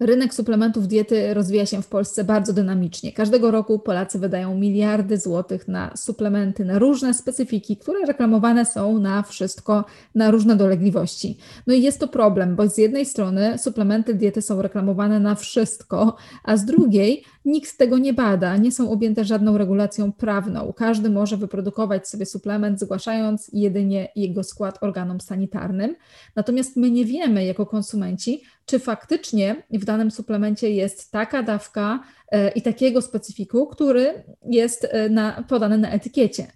Rynek suplementów diety rozwija się w Polsce bardzo dynamicznie. Każdego roku Polacy wydają miliardy złotych na suplementy, na różne specyfiki, które reklamowane są na wszystko, na różne dolegliwości. No i jest to problem, bo z jednej strony suplementy diety są reklamowane na wszystko, a z drugiej nikt tego nie bada, nie są objęte żadną regulacją prawną. Każdy może wyprodukować sobie suplement, zgłaszając jedynie jego skład organom sanitarnym. Natomiast my nie wiemy jako konsumenci, czy faktycznie w danym suplemencie jest taka dawka e, i takiego specyfiku, który jest e, na, podany na etykiecie.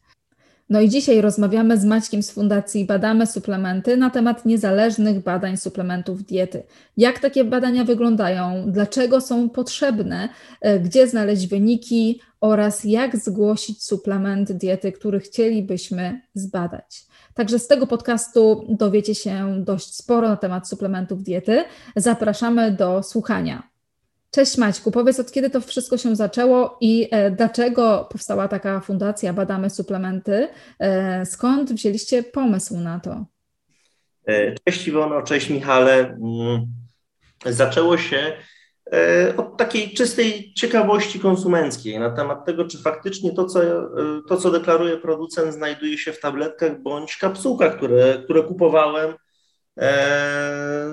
No i dzisiaj rozmawiamy z Maćkiem z Fundacji Badamy Suplementy na temat niezależnych badań suplementów diety. Jak takie badania wyglądają, dlaczego są potrzebne, e, gdzie znaleźć wyniki oraz jak zgłosić suplement diety, który chcielibyśmy zbadać. Także z tego podcastu dowiecie się dość sporo na temat suplementów diety. Zapraszamy do słuchania. Cześć Maćku, powiedz od kiedy to wszystko się zaczęło i e, dlaczego powstała taka fundacja Badamy Suplementy? E, skąd wzięliście pomysł na to? E, cześć Iwono, cześć Michale. Mm, zaczęło się od takiej czystej ciekawości konsumenckiej na temat tego, czy faktycznie to, co, to, co deklaruje producent, znajduje się w tabletkach bądź kapsułkach, które, które kupowałem e,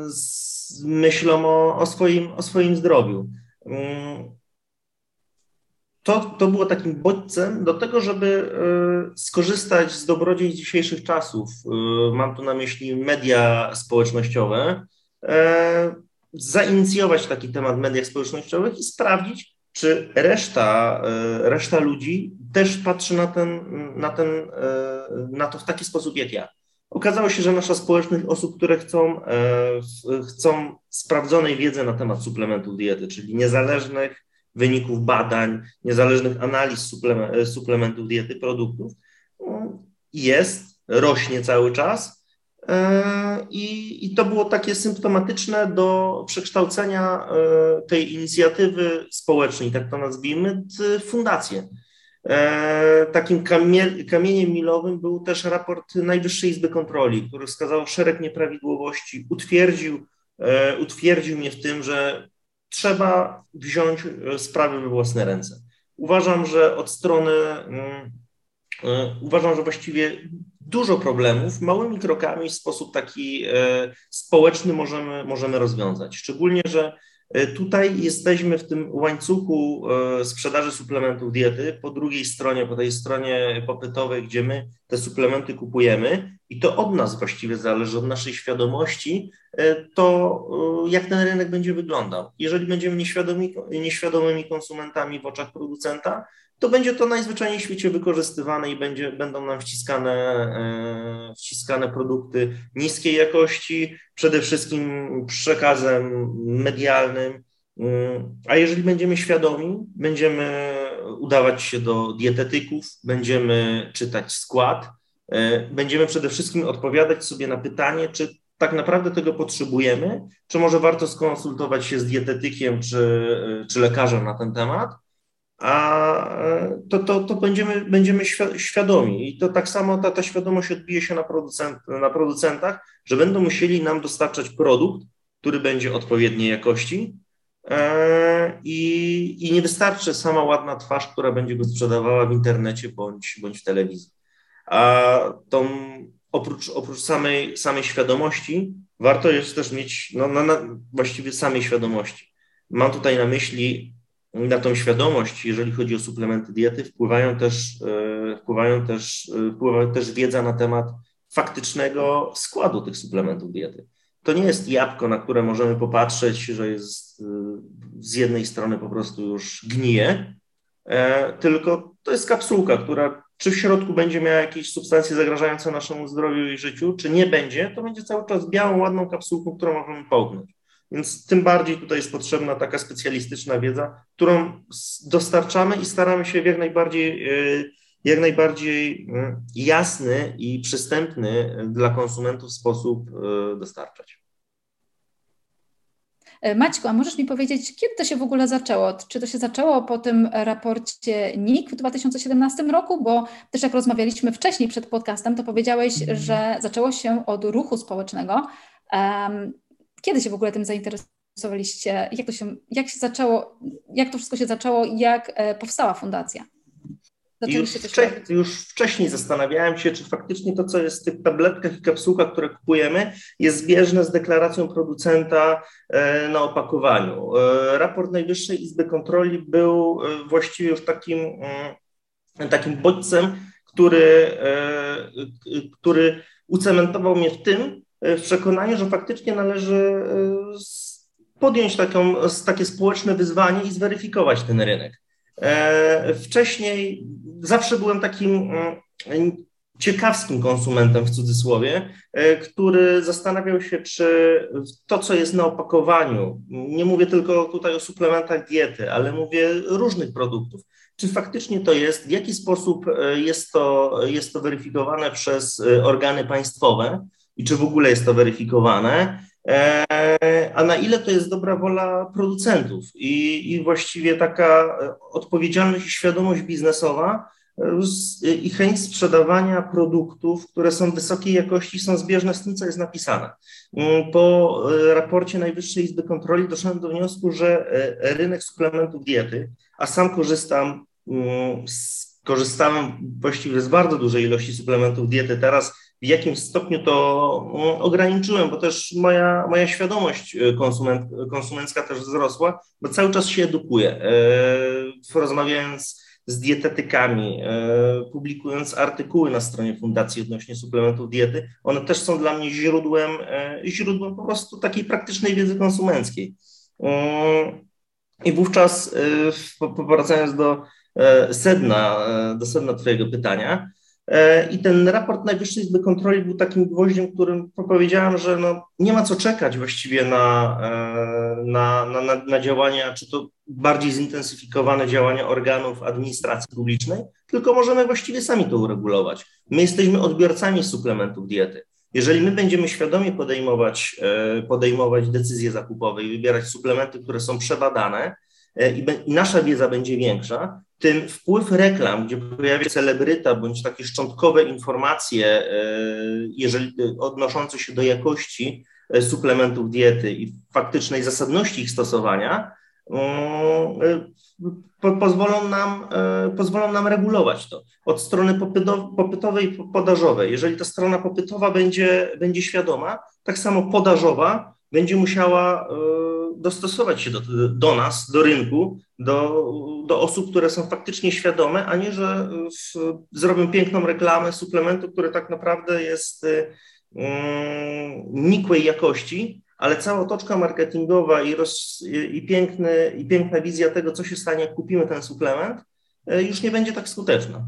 myślą o, o, swoim, o swoim zdrowiu. Mm, to, to było takim bodźcem do tego, żeby skorzystać z dobrodziejstw dzisiejszych czasów. Mam tu na myśli media społecznościowe zainicjować taki temat w mediach społecznościowych i sprawdzić, czy reszta, reszta ludzi też patrzy na, ten, na, ten, na to w taki sposób jak ja. Okazało się, że nasza społeczność osób, które chcą, e, chcą sprawdzonej wiedzy na temat suplementów diety, czyli niezależnych wyników badań, niezależnych analiz suplementów diety, produktów, jest, rośnie cały czas E, I, I, to było takie symptomatyczne do przekształcenia e, tej inicjatywy społecznej, tak to nazwijmy, w fundację. E, takim kamie, kamieniem milowym był też raport Najwyższej Izby Kontroli, który wskazał szereg nieprawidłowości, utwierdził, utwierdził mnie w tym, że trzeba wziąć sprawy we własne ręce. Uważam, że od strony, mm, uważam, że właściwie dużo problemów małymi krokami w sposób taki e, społeczny możemy, możemy rozwiązać. Szczególnie, że e, tutaj jesteśmy w tym łańcuchu e, sprzedaży suplementów diety, po drugiej stronie, po tej stronie popytowej, gdzie my te suplementy kupujemy i to od nas właściwie zależy, od naszej świadomości, to jak ten rynek będzie wyglądał. Jeżeli będziemy nieświadomymi konsumentami w oczach producenta, to będzie to najzwyczajniej w świecie wykorzystywane i będzie, będą nam wciskane, e, wciskane produkty niskiej jakości, przede wszystkim przekazem medialnym. Mm, a jeżeli będziemy świadomi, będziemy udawać się do dietetyków, będziemy czytać skład, e, będziemy przede wszystkim odpowiadać sobie na pytanie, czy tak naprawdę tego potrzebujemy, czy może warto skonsultować się z dietetykiem czy, czy lekarzem na ten temat a e, to, to, to będziemy, będziemy świadomi. I to tak samo ta, ta świadomość odbije się na, producent, na producentach, że będą musieli nam dostarczać produkt, który będzie odpowiedniej jakości. E, I, I nie wystarczy sama ładna twarz, która będzie go sprzedawała w internecie bądź, bądź w telewizji. A tą, oprócz, oprócz samej, samej świadomości, warto jest też mieć, no, no, no, właściwie samej świadomości. Mam tutaj na myśli na tą świadomość, jeżeli chodzi o suplementy diety, wpływają też, e, wpływają też, e, wpływa też wiedza na temat faktycznego składu tych suplementów diety. To nie jest jabłko, na które możemy popatrzeć, że jest e, z jednej strony po prostu już gnije, tylko to jest kapsułka, która czy w środku będzie miała jakieś substancje zagrażające naszemu zdrowiu i życiu, czy nie będzie, to będzie cały czas białą, ładną kapsułką, którą możemy połknąć. Więc tym bardziej tutaj jest potrzebna taka specjalistyczna wiedza, którą dostarczamy i staramy się w jak najbardziej, e, jak najbardziej e, jasny i przystępny dla konsumentów sposób e, dostarczać. Maćku, a możesz mi powiedzieć, kiedy to się w ogóle zaczęło? Czy to się zaczęło po tym raporcie NIK w 2017 roku? Bo też jak rozmawialiśmy wcześniej przed podcastem, to powiedziałeś, że zaczęło się od ruchu społecznego. Kiedy się w ogóle tym zainteresowałeś? zainicjowaliście, jak to się, jak się zaczęło, jak to wszystko się zaczęło i jak e, powstała fundacja? Już, wcze już, wcześniej zastanawiałem się, czy faktycznie to, co jest w tych tabletkach i kapsułkach, które kupujemy, jest zbieżne z deklaracją producenta e, na opakowaniu. E, raport Najwyższej Izby Kontroli był e, właściwie już takim, mm, takim bodźcem, który, który ucementował mnie w tym, w przekonaniu, że faktycznie należy podjąć taką, takie społeczne wyzwanie i zweryfikować ten rynek. E, wcześniej zawsze byłem takim mm, ciekawskim konsumentem w cudzysłowie, e, który zastanawiał się, czy to, co jest na opakowaniu, nie mówię tylko tutaj o suplementach diety, ale mówię różnych produktów, czy faktycznie to jest, w jaki sposób e, jest to, jest to weryfikowane przez organy państwowe i czy w ogóle jest to weryfikowane, E, a na ile to jest dobra wola producentów i, i właściwie taka e, odpowiedzialność i świadomość biznesowa e, i chęć sprzedawania produktów, które są wysokiej jakości, są zbieżne z tym, co jest napisane. Mm, po raporcie Najwyższej Izby Kontroli doszedłem do wniosku, że rynek suplementów diety, a sam korzystam, mm, korzystałem właściwie z bardzo dużej ilości suplementów diety teraz, w jakim stopniu to mm, ograniczyłem, bo też moja, moja świadomość y, konsument, konsumencka też wzrosła, bo cały czas się edukuję. E, rozmawiając z dietetykami, e, publikując artykuły na stronie Fundacji odnośnie suplementów diety, one też są dla mnie źródłem, źródłem po prostu takiej praktycznej wiedzy konsumenckiej. I wówczas, powracając do sedna, do sedna Twojego pytania, I ten raport Najwyższej Izby Kontroli był takim gwoździem, którym powiedziałem, że no, nie ma co czekać właściwie na, e, na, na, na działania, czy to bardziej zintensyfikowane działania organów administracji publicznej, tylko możemy właściwie sami to uregulować. My jesteśmy odbiorcami suplementów diety. Jeżeli my będziemy świadomie podejmować, e, podejmować decyzje zakupowe i wybierać suplementy, które są przebadane, i, i nasza wiedza będzie większa, tym wpływ reklam, gdzie pojawia się celebryta bądź takie szczątkowe informacje, e, jeżeli odnoszące się do jakości e, suplementów diety i faktycznej zasadności ich stosowania, e, pozwolą nam, pozwolą nam regulować to od strony popytowej i podażowej. Jeżeli ta strona popytowa będzie, będzie świadoma, tak samo podażowa będzie musiała dostosować się do, do nas, do rynku, do, do osób, które są faktycznie świadome, a nie, że w, zrobią piękną reklamę suplementu, który tak naprawdę jest um, nikłej jakości, ale cała otoczka marketingowa i, roz, i, piękny, i piękna wizja tego, co się stanie, jak kupimy ten suplement, e, już nie będzie tak skuteczna.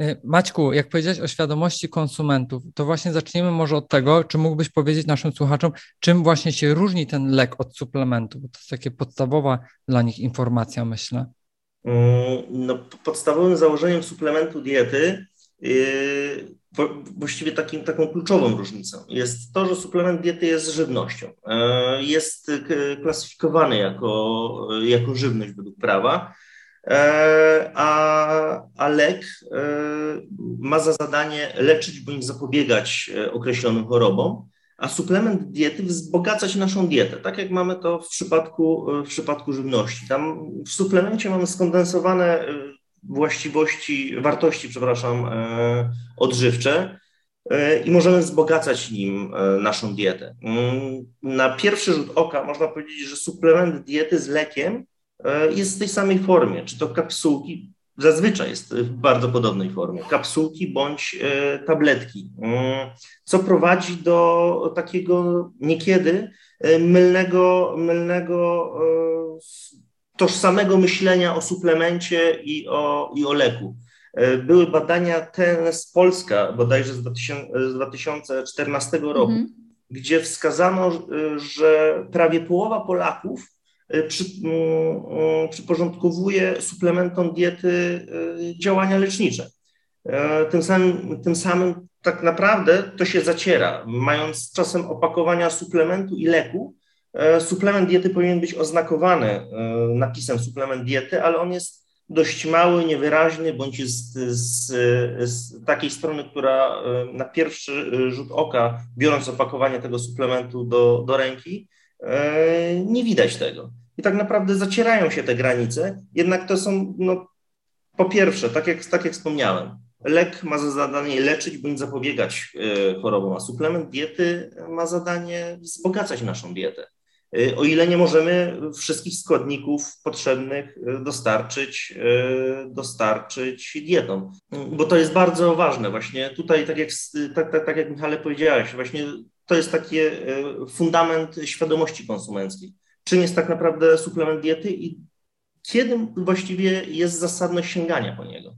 E, Maćku, jak powiedziałeś o świadomości konsumentów, to właśnie zaczniemy może od tego, czy mógłbyś powiedzieć naszym słuchaczom, czym właśnie się różni ten lek od suplementu, bo to jest takie podstawowa dla nich informacja, myślę. Mm, no, podstawowym założeniem suplementu diety, yy, właściwie takim, taką kluczową różnicą, jest to, że suplement diety jest żywnością. Yy, jest klasyfikowany jako, jako żywność według prawa a, a lek e, ma za zadanie leczyć bądź zapobiegać e, określonym chorobom, a suplement diety wzbogacać naszą dietę, tak jak mamy to w przypadku, w przypadku żywności. Tam w suplemencie mamy skondensowane właściwości, wartości, przepraszam, odżywcze i możemy wzbogacać nim naszą dietę. Mm, na pierwszy rzut oka można powiedzieć, że suplement diety z lekiem E, jest w tej samej formie, czy to kapsułki, zazwyczaj jest w bardzo podobnej formie, kapsułki bądź e, tabletki, mm, co prowadzi do takiego niekiedy e, mylnego, mylnego tożsamego myślenia o suplemencie i o, i o leku. Były badania ten z Polska, bodajże z, 2000, z 2014 roku, mm -hmm. gdzie wskazano, że prawie połowa Polaków przy, y, y, przyporządkowuje suplementom diety działania lecznicze. E, tym samym, tym samym tak naprawdę to się zaciera. Mając czasem opakowania suplementu i leku, e, suplement diety powinien być oznakowany e, napisem suplement diety, ale on jest dość mały, niewyraźny, bądź jest z, z, takiej strony, która na pierwszy rzut oka, biorąc opakowanie tego suplementu do, do ręki, nie widać tego. I tak naprawdę zacierają się te granice, jednak to są, no, po pierwsze, tak jak, tak jak wspomniałem, lek ma za zadanie leczyć bądź zapobiegać chorobom, a suplement diety ma zadanie wzbogacać naszą dietę. Y, o ile nie możemy wszystkich składników potrzebnych dostarczyć, dostarczyć dietą. Bo to jest bardzo ważne. Właśnie tutaj, tak jak, tak, tak, tak jak Michale powiedziałeś, właśnie to jest taki fundament świadomości konsumenckiej. Czym jest tak naprawdę suplement diety i kiedy właściwie jest zasadność sięgania po niego?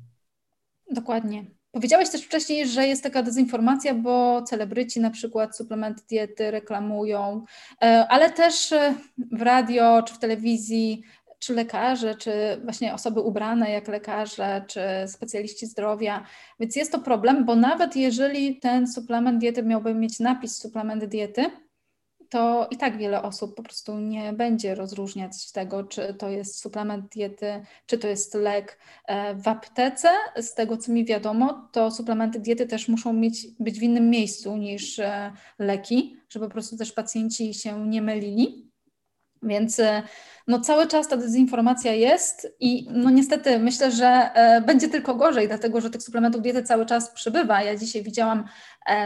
Dokładnie. Powiedziałeś też wcześniej, że jest taka dezinformacja, bo celebryci na przykład suplementy diety reklamują, e, ale też e, w radio czy w telewizji, czy lekarze, czy właśnie osoby ubrane jak lekarze, czy specjaliści zdrowia. Więc jest to problem, bo nawet jeżeli ten suplement diety miałby mieć napis suplement diety, to i tak wiele osób po prostu nie będzie rozróżniać tego, czy to jest suplement diety, czy to jest lek. E, w aptece, z tego co mi wiadomo, to suplementy diety też muszą mieć, być w innym miejscu niż e, leki, żeby po prostu też pacjenci się nie mylili. Więc e, no, cały czas ta dezinformacja jest i no niestety myślę, że będzie tylko gorzej, dlatego że tych suplementów diety cały czas przybywa. Ja dzisiaj widziałam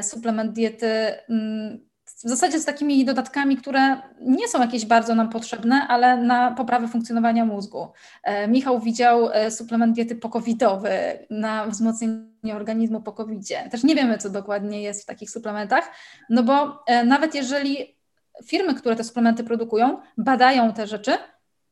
suplement diety mm, w zasadzie z takimi dodatkami, które nie są jakieś bardzo nam potrzebne, ale na poprawę funkcjonowania mózgu. E, Michał widział e, suplement diety pokowidowy na wzmocnienie organizmu po. Też nie wiemy, co dokładnie jest w takich suplementach, no bo e, nawet jeżeli firmy, które te suplementy produkują, badają te rzeczy,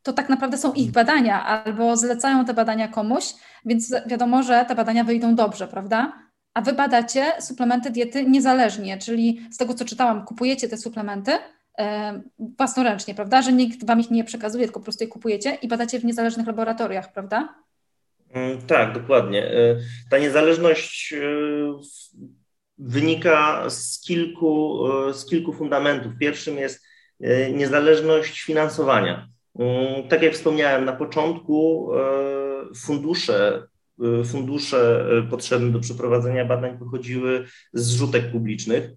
to tak naprawdę są ich badania albo zlecają te badania komuś, więc wiadomo, że te badania wyjdą dobrze, prawda? a wy badacie suplementy diety niezależnie, czyli z tego, co czytałam, kupujecie te suplementy e, własnoręcznie, prawda? Że nikt wam ich nie przekazuje, tylko po prostu je kupujecie i badacie w niezależnych laboratoriach, prawda? Mm, tak, dokładnie. E, ta niezależność e, wynika z kilku, z kilku fundamentów. Pierwszym jest niezależność finansowania. Mm, tak jak wspomniałem na początku, fundusze Y, fundusze potrzebne do przeprowadzenia badań pochodziły z rzutek publicznych,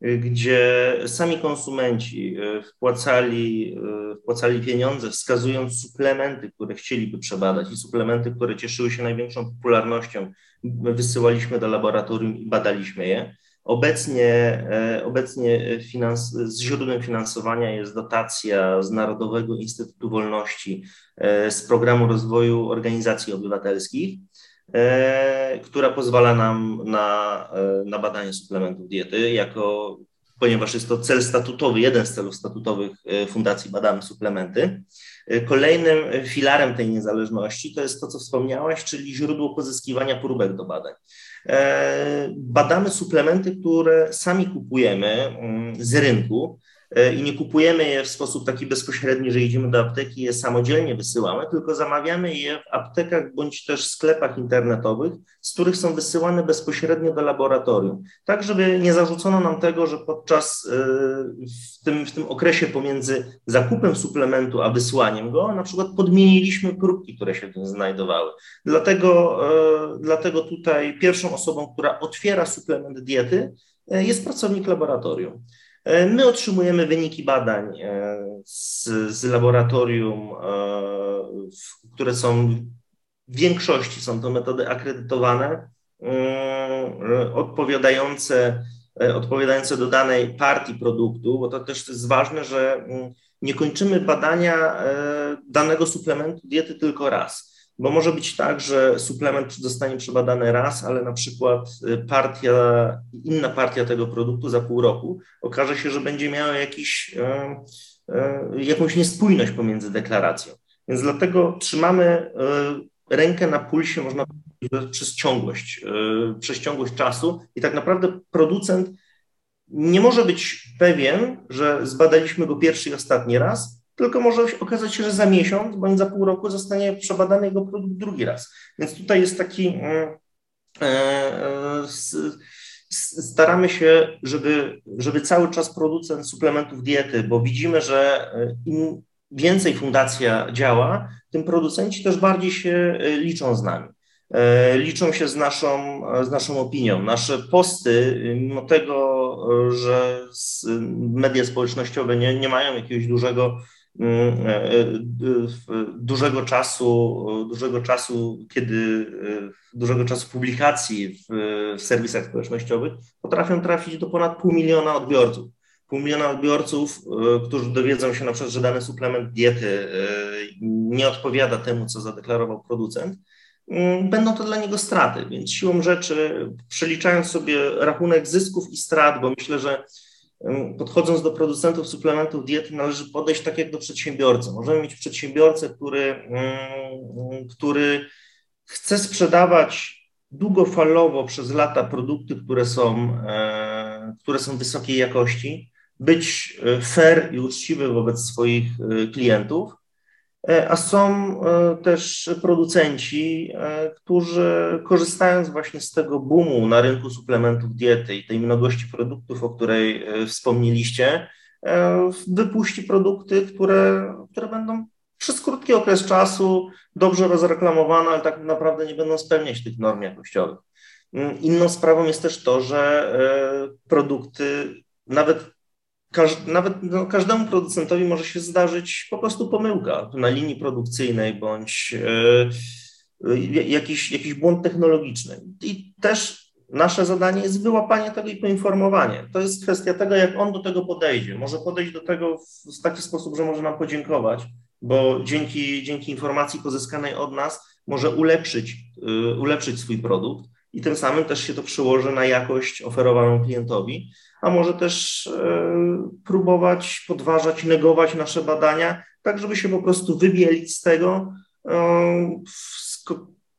gdzie sami konsumenci wpłacali, wpłacali pieniądze, wskazując suplementy, które chcieliby przebadać i suplementy, które cieszyły się największą popularnością, wysyłaliśmy do laboratorium i badaliśmy je. Obecnie, e, obecnie finans, z źródłem finansowania jest dotacja z Narodowego Instytutu Wolności e, z Programu Rozwoju Organizacji Obywatelskich, e, która pozwala nam na, na badanie suplementów diety, jako, ponieważ jest to cel statutowy, jeden z celów statutowych Fundacji Badamy Suplementy. Kolejnym filarem tej niezależności to jest to, co wspomniałaś, czyli źródło pozyskiwania próbek do badań. E, badamy suplementy, które sami kupujemy mm, z rynku i nie kupujemy je w sposób taki bezpośredni, że idziemy do apteki i je samodzielnie wysyłamy, tylko zamawiamy je w aptekach bądź też sklepach internetowych, z których są wysyłane bezpośrednio do laboratorium. Tak, żeby nie zarzucono nam tego, że podczas e, w tym, w tym okresie pomiędzy zakupem suplementu a wysłaniem go, na przykład podmieniliśmy próbki, które się w nim znajdowały. Dlatego, dlatego tutaj pierwszą osobą, która otwiera suplement diety, jest pracownik laboratorium. E, my otrzymujemy wyniki badań e, z, z laboratorium, e, które są w większości są to metody akredytowane, odpowiadające, odpowiadające do danej partii produktu, bo to też jest ważne, że nie kończymy badania danego suplementu diety tylko raz. Bo może być tak, że suplement zostanie przebadany raz, ale na przykład y, partia, inna partia tego produktu za pół roku okaże się, że będzie miała jakiś, e, e, jakąś niespójność pomiędzy deklaracją. Więc dlatego trzymamy rękę na pulsie, można powiedzieć, przez ciągłość, przez ciągłość czasu i tak naprawdę producent nie może być pewien, że zbadaliśmy go pierwszy i ostatni raz, tylko może okazać się, że za miesiąc bądź za pół roku zostanie przebadany jego produkt drugi raz. Więc tutaj jest taki. E, e, staramy się, żeby, żeby cały czas producent suplementów diety, bo widzimy, że e, im więcej fundacja działa, tym producenci też bardziej się liczą z nami. liczą się z naszą, z naszą opinią. Nasze posty, mimo tego, że media społecznościowe nie, nie mają jakiegoś dużego dużego czasu, dużego czasu, kiedy dużego czasu publikacji w, w serwisach społecznościowych potrafią trafić do ponad pół miliona odbiorców. Pół miliona odbiorców, e, którzy dowiedzą się na przykład, że dany suplement diety nie odpowiada temu, co zadeklarował producent, będą to dla niego straty. Więc siłą rzeczy, przeliczając sobie rachunek zysków i strat, bo myślę, że podchodząc do producentów suplementów diety, należy podejść tak jak do przedsiębiorcy. Możemy mieć przedsiębiorcę, który, który chce sprzedawać długofalowo przez lata produkty, które są, e, które są wysokiej jakości, być e, fair i uczciwy wobec swoich e, klientów, a są e, też producenci, e, którzy korzystając właśnie z tego boomu na rynku suplementów diety i tej mnogości produktów, o której wspomnieliście, wypuści produkty, które, które będą przez krótki okres czasu dobrze rozreklamowane, ale tak naprawdę nie będą spełniać tych norm jakościowych. Mm, inną sprawą jest też to, że produkty, nawet nawet no, każdemu producentowi może się zdarzyć po prostu pomyłka na linii produkcyjnej bądź e, jakiś, jakiś błąd technologiczny. I też nasze zadanie jest wyłapanie tego i poinformowanie. To jest kwestia tego, jak on do tego podejdzie. Może podejść do tego w taki sposób, że może nam podziękować, bo dzięki, dzięki informacji pozyskanej od nas może ulepszyć, e, ulepszyć swój produkt i tym samym też się to przełoży na jakość oferowaną klientowi, a może też e, próbować podważać, negować nasze badania, tak żeby się po prostu wybielić z tego.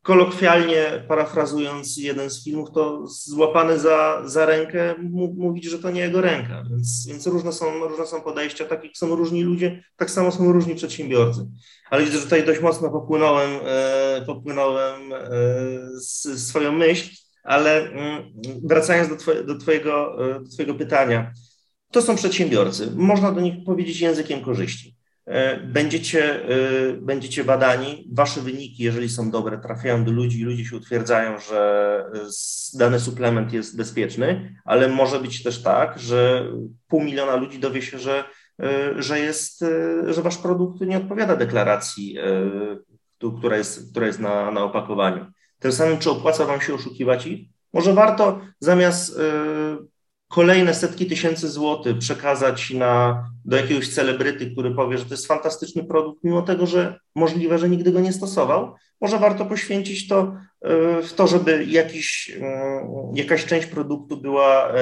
E, kolokwialnie parafrazując jeden z filmów, to złapany za, za rękę mówić, że to nie jego ręka. Więc, więc różne, są, różne są podejścia, tak jak są różni ludzie, tak samo są różni przedsiębiorcy. Ale widzę, że tutaj dość mocno popłynąłem, e, popłynąłem z, swoją myśl ale mm, wracając do, twoje, do, twojego, e, do Twojego pytania, to są przedsiębiorcy. Można do nich powiedzieć językiem korzyści. E, będziecie, e, będziecie badani, wasze wyniki, jeżeli są dobre, trafiają do ludzi i ludzie się utwierdzają, że dany suplement jest bezpieczny, ale może być też tak, że pół miliona ludzi dowie się, że, że, jest, że wasz produkt nie odpowiada deklaracji, która jest, która jest na, na opakowaniu. Tym samym, czy opłaca Wam się oszukiwać ich? Może warto zamiast kolejne setki tysięcy złotych przekazać na, do jakiegoś celebryty, który powie, że to jest fantastyczny produkt, mimo tego, że możliwe, że nigdy go nie stosował. Może warto poświęcić to y, w to, żeby jakiś, y, jakaś część produktu była,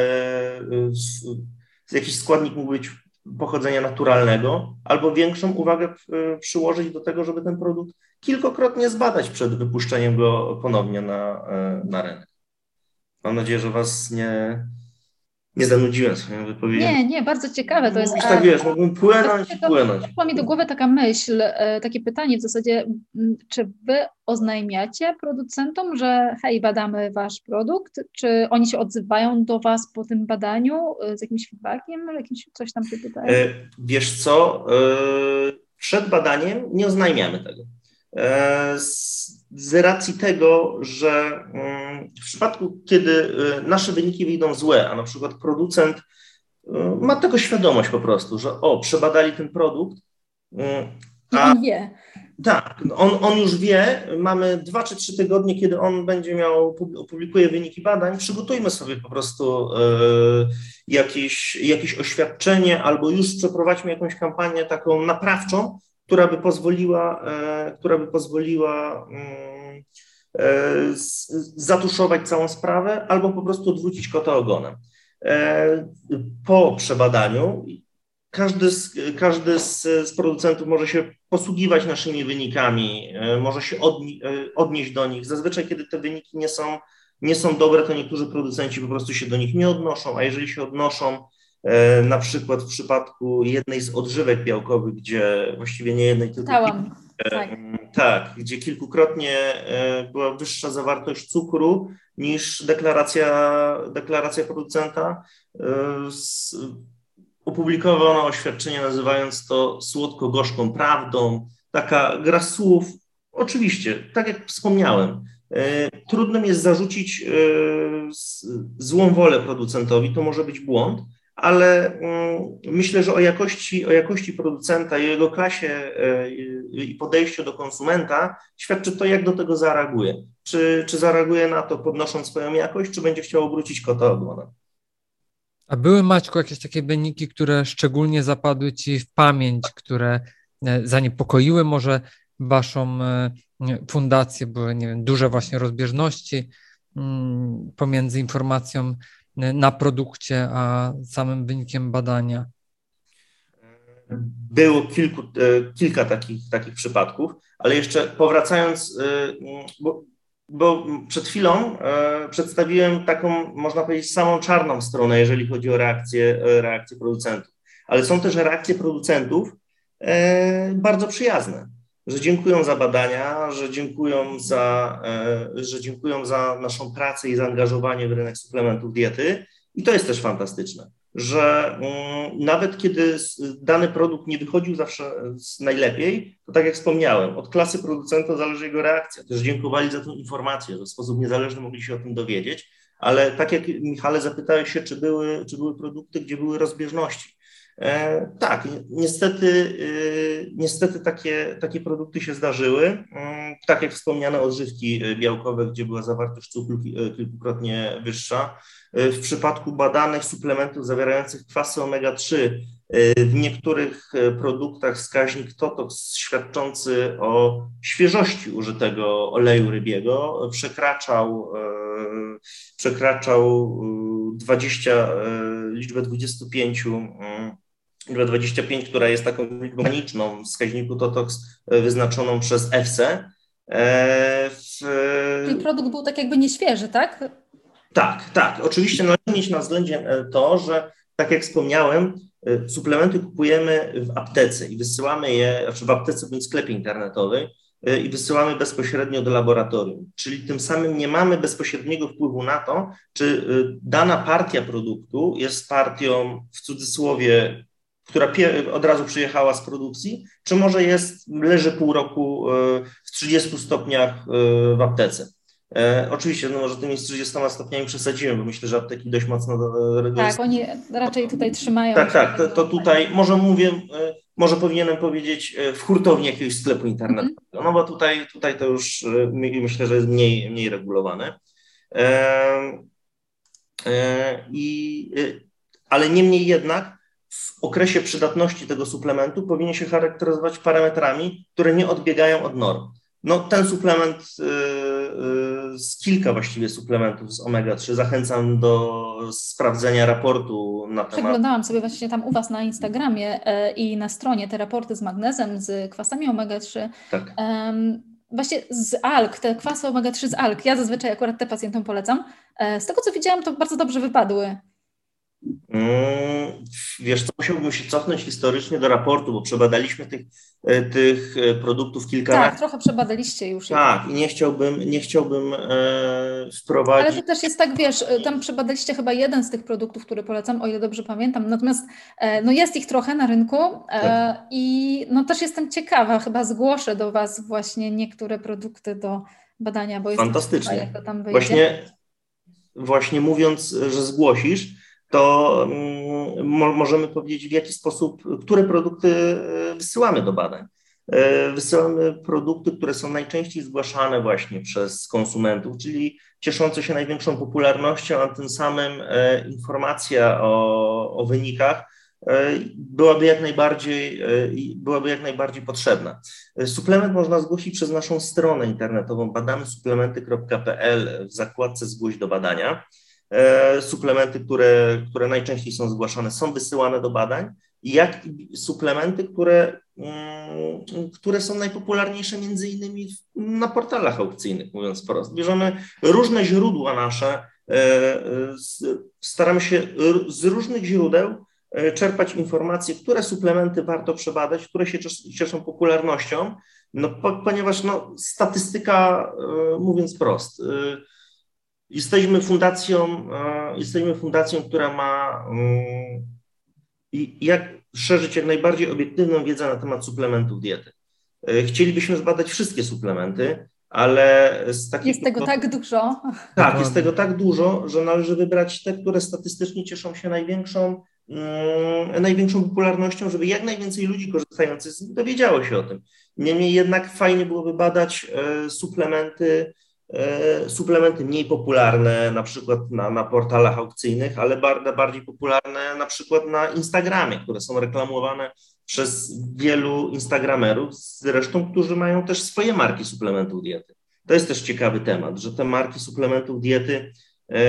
jakiś składnik mógł być pochodzenia naturalnego, albo większą uwagę przyłożyć do tego, żeby ten produkt kilkokrotnie zbadać przed wypuszczeniem go ponownie na, e, na rynek. Mam nadzieję, że Was nie, nie zanudziłem swoją wypowiedzią. Nie, nie, bardzo ciekawe to jest. tak wiesz, mógłbym płynąć i płynąć. Przyszła mi do głowy taka myśl, e, takie pytanie w zasadzie, czy wy oznajmiacie producentom, że hej, badamy wasz produkt, czy oni się odzywają do was po tym badaniu e, z jakimś feedbackiem, jakimś coś tam się pytają? Wiesz co, przed badaniem nie oznajmiamy tego. E, z racji tego, że mm, w przypadku, kiedy e, nasze wyniki wyjdą złe, a na przykład producent e, ma tego świadomość po prostu, że o, przebadali ten produkt. I on wie. Tak, on, on już wie, mamy dwa czy trzy tygodnie, kiedy on będzie miał, opublikuje wyniki badań, przygotujmy sobie po prostu jakieś, jakieś oświadczenie albo już przeprowadźmy jakąś kampanię taką naprawczą, która by pozwoliła, e, która by pozwoliła mm, e, zatuszować całą sprawę albo po prostu odwrócić kota ogonem. E, po przebadaniu każdy z, każdy z, z, producentów może się posługiwać naszymi wynikami, może się odni, odnieść do nich. Zazwyczaj, kiedy te wyniki nie są, nie są dobre, to niektórzy producenci po prostu się do nich nie odnoszą, a jeżeli się odnoszą, na przykład w przypadku jednej z odżywek białkowych, gdzie właściwie nie jednej, tylko kilku, e, tak. tak, gdzie kilkukrotnie e, była wyższa zawartość cukru niż deklaracja, deklaracja producenta. Opublikowano oświadczenie nazywając to słodko-gorzką prawdą. Taka gra słów, oczywiście, tak jak wspomniałem, Trudno jest zarzucić złą wolę producentowi, to może być błąd, ale mm, myślę, że o jakości, o jakości producenta i jego klasie e, i podejściu do konsumenta świadczy to, jak do tego zareaguje. Czy, czy zareaguje na to podnosząc swoją jakość, czy będzie chciał obrócić kota ogonem. A były, Maćku, jakieś takie wyniki, które szczególnie zapadły Ci w pamięć, które e, zaniepokoiły może Waszą e, fundację? Były, nie wiem, duże właśnie rozbieżności mm, pomiędzy informacją na produkcie, a samym wynikiem badania? Było kilku, e, kilka takich, takich przypadków, ale jeszcze powracając, e, bo, bo przed chwilą e, przedstawiłem taką, można powiedzieć, samą czarną stronę, jeżeli chodzi o reakcję, reakcję producentów, ale są też reakcje producentów bardzo przyjazne że dziękują za badania, że dziękują za, e, że dziękują za naszą pracę i zaangażowanie w rynek suplementów diety. I to jest też fantastyczne, że mm, nawet kiedy dany produkt nie wychodził zawsze najlepiej, to tak jak wspomniałem, od klasy producenta zależy jego reakcja. Też dziękowali za tę informację, że w sposób niezależny mogli się o tym dowiedzieć. Ale tak jak Michale zapytałeś się, czy były, czy były produkty, gdzie były rozbieżności. E, tak, niestety, e, niestety takie, takie produkty się zdarzyły. Mm, tak jak wspomniane odżywki e, białkowe, gdzie była zawartość cukru kilkukrotnie wyższa. W przypadku badanych suplementów zawierających kwasy omega-3 w niektórych produktach wskaźnik TOTOX świadczący o świeżości użytego oleju rybiego przekraczał, przekraczał 20, liczbę 25 liczbę 25, która jest taką liczbą graniczną wskaźniku TOTOX e, wyznaczoną przez EFSE. E, w... Czyli produkt był tak jakby nieświeży, tak? Tak, tak. Oczywiście należy mieć na względzie e, to, że tak jak wspomniałem, suplementy kupujemy w aptece i wysyłamy je, znaczy w aptece bądź sklepie internetowym i wysyłamy bezpośrednio do laboratorium. Czyli tym samym nie mamy bezpośredniego wpływu na to, czy dana partia produktu jest partią w cudzysłowie która od razu przyjechała z produkcji, czy może jest, leży pół roku e, w 30 stopniach e, w aptece. E, oczywiście, no może tymi 30 stopniami przesadziłem, bo myślę, że apteki dość mocno... Tak, oni raczej tutaj trzymają. Tak, tak, to, to tutaj może mówię, może powinienem powiedzieć w hurtowni jakiegoś sklepu internetowego, mm. no bo tutaj, tutaj to już myślę, że jest mniej, mniej regulowane. I, ale niemniej jednak w okresie przydatności tego suplementu powinien się charakteryzować parametrami, które nie odbiegają od norm. No, ten suplement y, y, z kilka właściwie suplementów z omega-3 zachęcam do sprawdzenia raportu na temat. Przeglądałam sobie właśnie tam u Was na Instagramie e, i na stronie te raporty z magnezem, z kwasami omega-3. Tak. Właśnie z alg, te kwasy omega-3 z alg. Ja zazwyczaj akurat te pacjentom polecam. E, z tego co widziałam, to bardzo dobrze wypadły. Mm, wiesz co, musiałbym się cofnąć historycznie do raportu, bo przebadaliśmy tych, e, tych e, produktów kilkanaście. Tak, trochę przebadaliście już. Tak, i nie chciałbym, nie chciałbym e, wprowadzić... Ale to też jest tak, wiesz, e, tam przebadaliście chyba jeden z tych produktów, który polecam, o ile dobrze pamiętam, natomiast e, no jest ich trochę na rynku e, tak. i no też jestem ciekawa, chyba zgłoszę do Was właśnie niektóre produkty do badania, bo jest Fantastycznie. jak to tam wyjdzie. Właśnie, właśnie mówiąc, że zgłosisz, to mm, możemy powiedzieć, w jaki sposób, które produkty e, wysyłamy do badań. E, wysyłamy produkty, które są najczęściej zgłaszane właśnie przez konsumentów, czyli cieszące się największą popularnością, a tym samym e, informacja o, o wynikach byłaby jak najbardziej, byłaby jak najbardziej potrzebna. Suplement można zgłosić przez naszą stronę internetową badamysuplementy.pl w zakładce zgłoś do badania. E, suplementy, które, które najczęściej są zgłaszane, są wysyłane do badań, jak i suplementy, które, mm, które są najpopularniejsze między innymi na portalach aukcyjnych, mówiąc wprost. Bierzemy różne źródła nasze, e, staramy się z różnych źródeł e, czerpać informacje, które suplementy warto przebadać, które się cieszą popularnością, no, ponieważ no, statystyka, mówiąc wprost, Jesteśmy fundacją, e, jesteśmy fundacją, która ma mm, jak szerzyć jak najbardziej obiektywną wiedzę na temat suplementów diety. E, chcielibyśmy zbadać wszystkie suplementy, ale z takiego... Jest tego tak dużo. Tak, jest tego tak dużo, że należy wybrać te, które statystycznie cieszą się największą, mm, największą popularnością, żeby jak najwięcej ludzi korzystających z nich dowiedziało się o tym. Niemniej jednak fajnie byłoby badać e, suplementy, suplementy mniej popularne, na przykład na, na portalach aukcyjnych, ale bardziej popularne na przykład na Instagramie, które są reklamowane przez wielu Instagramerów, zresztą, którzy mają też swoje marki suplementów diety. To jest też ciekawy temat, że te marki suplementów diety e,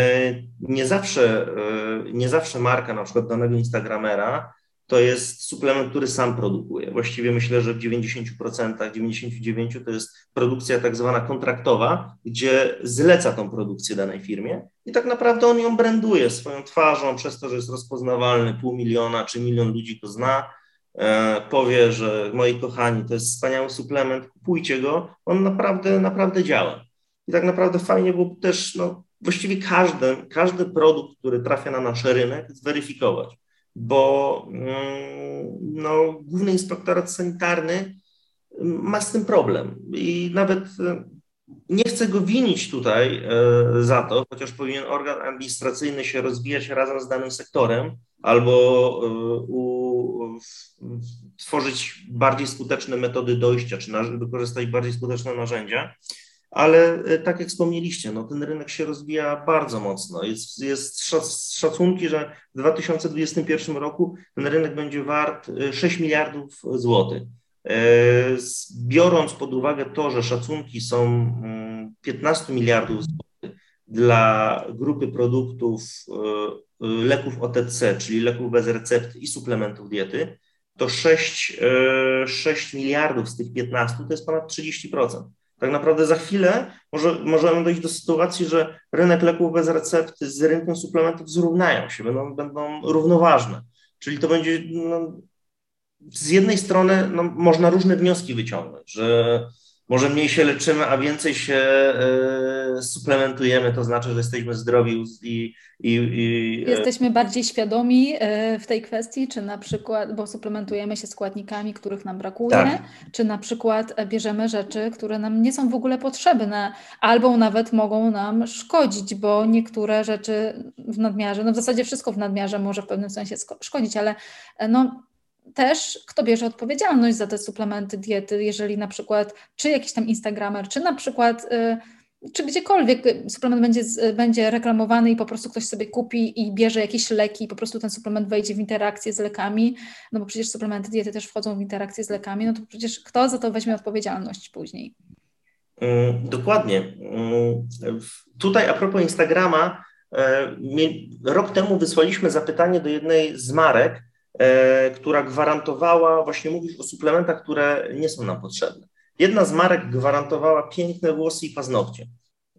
nie zawsze, e, nie zawsze marka na przykład danego Instagramera to jest suplement, który sam produkuje. Właściwie myślę, że w 90%, 99% to jest produkcja tak zwana kontraktowa, gdzie zleca tą produkcję danej firmie i tak naprawdę on ją branduje swoją twarzą przez to, że jest rozpoznawalny, pół miliona czy milion ludzi to zna, E, powie, że moi kochani, to jest wspaniały suplement, kupujcie go, on naprawdę, naprawdę działa. I tak naprawdę fajnie było też, no, właściwie każdy, każdy produkt, który trafia na nasz rynek, zweryfikować, bo mm, no, Główny Inspektorat Sanitarny ma z tym problem i nawet e, nie chcę go winić tutaj e, za to, chociaż powinien organ administracyjny się rozwijać razem z danym sektorem albo u tworzyć bardziej skuteczne metody dojścia, czy wykorzystać bardziej skuteczne narzędzia. Ale e, tak jak wspomnieliście, no, ten rynek się rozwija bardzo mocno. Jest, jest szacunki, że w 2021 roku ten rynek będzie wart 6 e, miliardów złotych. E, biorąc pod uwagę to, że szacunki są 15 mm, miliardów złotych dla grupy produktów leków OTC, czyli leków bez recepty i suplementów diety, to 6, 6 e, miliardów z tych 15 to jest ponad 30%. Tak naprawdę za chwilę może, możemy dojść do sytuacji, że rynek leków bez recepty z rynkiem suplementów zrównają się, będą, będą równoważne. Czyli to będzie no, z jednej strony no, można różne wnioski wyciągnąć, że może mniej się leczymy, a więcej się y, suplementujemy, to znaczy, że jesteśmy zdrowi i. i, i e, jesteśmy bardziej świadomi y, w tej kwestii, czy na przykład, bo suplementujemy się składnikami, których nam brakuje, tak. czy na przykład bierzemy rzeczy, które nam nie są w ogóle potrzebne, albo nawet mogą nam szkodzić, bo niektóre rzeczy w nadmiarze, no w zasadzie wszystko w nadmiarze może w pewnym sensie szkodzić, ale no też kto bierze odpowiedzialność za te suplementy diety, jeżeli na przykład, czy jakiś tam Instagramer, czy na przykład, y, czy gdziekolwiek suplement będzie, będzie reklamowany i po prostu ktoś sobie kupi i bierze jakieś leki i po prostu ten suplement wejdzie w interakcję z lekami, no bo przecież suplementy diety też wchodzą w interakcję z lekami, no to przecież kto za to weźmie odpowiedzialność później? Dokładnie. Tutaj a propos Instagrama, rok temu wysłaliśmy zapytanie do jednej z marek, która gwarantowała, właśnie mówisz o suplementach, które nie są nam potrzebne. Jedna z marek gwarantowała piękne włosy i paznokcie.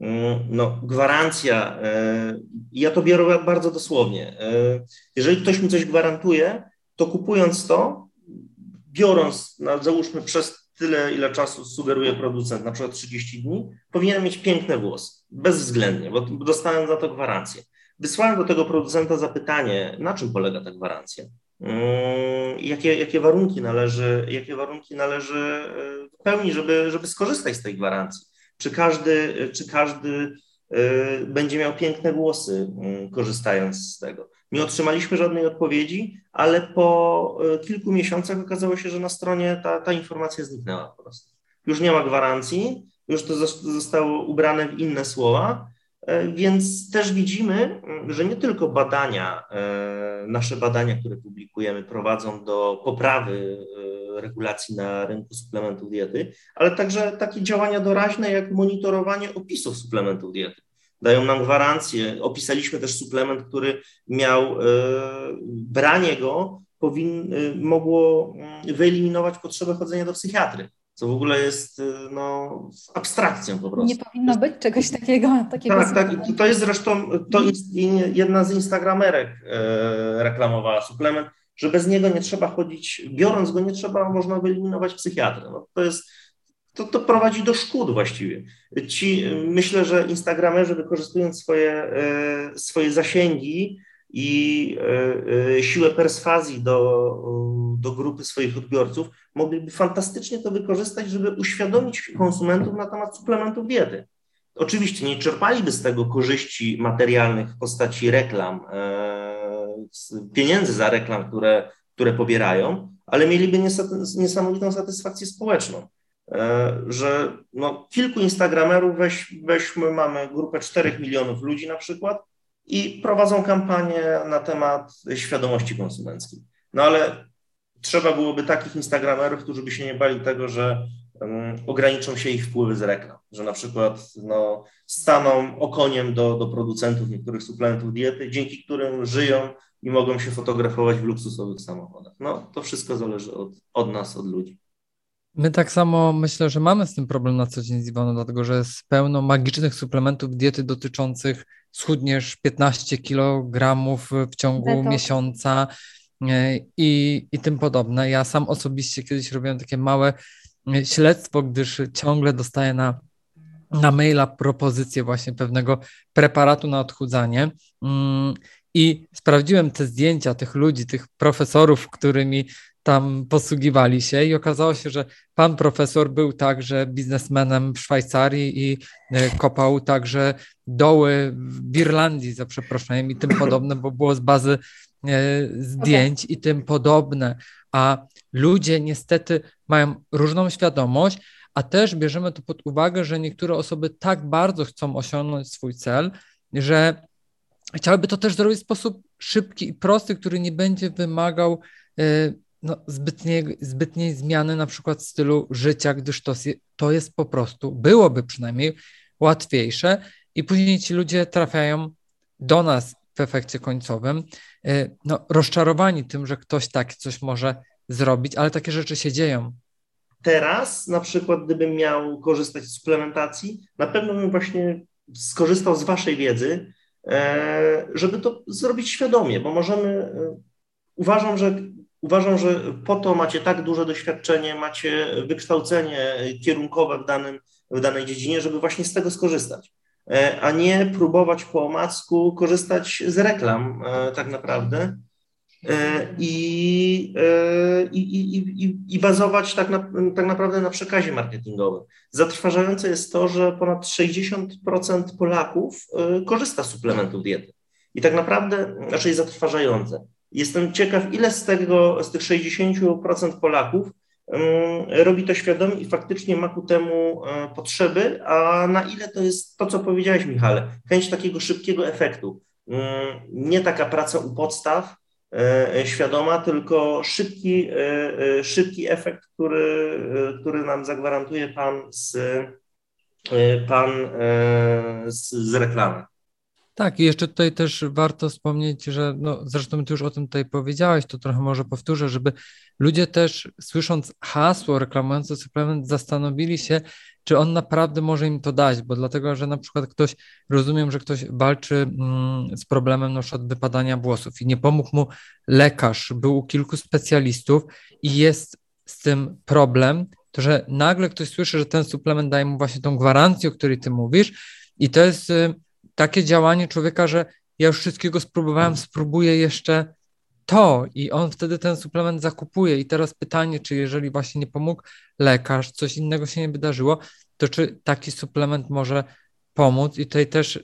Mm, no, gwarancja, e, ja to biorę bardzo dosłownie. E, jeżeli ktoś mi coś gwarantuje, to kupując to, biorąc, no, załóżmy przez tyle, ile czasu sugeruje producent, na przykład 30 dni, powinien mieć piękne włosy, bezwzględnie, bo dostałem za to gwarancję. Wysłałem do tego producenta zapytanie, na czym polega ta gwarancja. Mm, jakie, jakie, warunki należy, jakie warunki należy pełnić, żeby, żeby skorzystać z tej gwarancji. Czy każdy, czy każdy e, będzie miał piękne głosy, mm, korzystając z tego. Nie otrzymaliśmy żadnej odpowiedzi, ale po e, kilku miesiącach okazało się, że na stronie ta, ta informacja zniknęła po prostu. Już nie ma gwarancji, już to zostało ubrane w inne słowa, E, więc też widzimy, że nie tylko badania, e, nasze badania, które publikujemy, prowadzą do poprawy e, regulacji na rynku suplementów diety, ale także takie działania doraźne jak monitorowanie opisów suplementów diety. Dają nam gwarancję. Opisaliśmy też suplement, który miał branie go powin, mogło mm, wyeliminować potrzebę chodzenia do psychiatry co w ogóle jest y, no, abstrakcją po prostu. Nie powinno być czegoś takiego. takiego tak, tak, to jest zresztą, to jest jedna z instagramerek e, reklamowała suplement, że bez niego nie trzeba chodzić, biorąc go nie trzeba, można wyeliminować psychiatrę. No, to jest, to, to prowadzi do szkód właściwie. Ci, myślę, że instagramerzy wykorzystując swoje, e, swoje zasięgi i siłę perswazji do, do grupy swoich odbiorców, mogliby fantastycznie to wykorzystać, żeby uświadomić konsumentów na temat suplementów diety. Oczywiście nie czerpaliby z tego korzyści materialnych w postaci reklam, pieniędzy za reklam, które, które pobierają, ale mieliby niesamowitą satysfakcję społeczną. E, że no, kilku Instagramerów, weź, weźmy, mamy grupę 4 milionów ludzi na przykład i prowadzą kampanię na temat świadomości konsumenckiej. No ale trzeba byłoby takich Instagramerów, którzy by się nie bali tego, że um, ograniczą się ich wpływy z reklam, że na przykład no, staną okoniem do, do producentów niektórych suplementów diety, dzięki którym żyją i mogą się fotografować w luksusowych samochodach. No to wszystko zależy od, od nas, od ludzi. My tak samo myślę, że mamy z tym problem na co dzień z Iwoną, dlatego że jest pełno magicznych suplementów diety dotyczących schudniesz 15 kg w ciągu Detox. miesiąca e, i, i tym podobne. Ja sam osobiście kiedyś robiłem takie małe e, śledztwo, gdyż ciągle dostaję na, na maila propozycję właśnie pewnego preparatu na odchudzanie. Mm, I sprawdziłem te zdjęcia tych ludzi, tych profesorów, którymi tam posługiwali się i okazało się, że pan profesor był także biznesmenem w Szwajcarii i e, kopał także doły w Irlandii, za przeproszeniem, i tym podobne, bo było z bazy e, zdjęć okay. i tym podobne. A ludzie niestety mają różną świadomość, a też bierzemy to pod uwagę, że niektóre osoby tak bardzo chcą osiągnąć swój cel, że chciałyby to też zrobić w sposób szybki i prosty, który nie będzie wymagał e, no, zbytniej, zbytniej zmiany na przykład stylu życia, gdyż to, to jest po prostu, byłoby przynajmniej łatwiejsze i później ci ludzie trafiają do nas w efekcie końcowym, y, no, rozczarowani tym, że ktoś tak coś może zrobić, ale takie rzeczy się dzieją. Teraz na przykład, gdybym miał korzystać z suplementacji, na pewno bym właśnie skorzystał z Waszej wiedzy, e, żeby to zrobić świadomie, bo możemy, e, uważam, że Uważam, że po to macie tak duże doświadczenie, macie wykształcenie kierunkowe w, danym, w danej dziedzinie, żeby właśnie z tego skorzystać, e, a nie próbować po omacku korzystać z reklam e, tak naprawdę e, i, i, i, i bazować tak, na, tak naprawdę na przekazie marketingowym. Zatrważające jest to, że ponad 60% Polaków korzysta z suplementów diety. I tak naprawdę, znaczy jest zatrważające. Jestem ciekaw, ile z tego, z tych 60% Polaków robi to świadomie i faktycznie ma ku temu e, potrzeby, a na ile to jest to, co powiedziałeś, Michale, chęć takiego szybkiego efektu. Nie taka praca u podstaw e, świadoma, tylko szybki, e, szybki efekt, który, który nam zagwarantuje Pan z, pan z, z reklamy. Tak, i jeszcze tutaj też warto wspomnieć, że no, zresztą ty już o tym tutaj powiedziałeś, to trochę może powtórzę, żeby ludzie też słysząc hasło reklamujące suplement zastanowili się, czy on naprawdę może im to dać, bo dlatego, że na przykład ktoś, rozumiem, że ktoś walczy mm, z problemem na przykład wypadania włosów i nie pomógł mu lekarz, był u kilku specjalistów i jest z tym problem, to że nagle ktoś słyszy, że ten suplement daje mu właśnie tą gwarancję, o której ty mówisz i to jest y, takie działanie człowieka, że ja już wszystkiego spróbowałem, spróbuję jeszcze to i on wtedy ten suplement zakupuje. I teraz pytanie, czy jeżeli właśnie nie pomógł lekarz, coś innego się nie wydarzyło, to czy taki suplement może pomóc? I tutaj też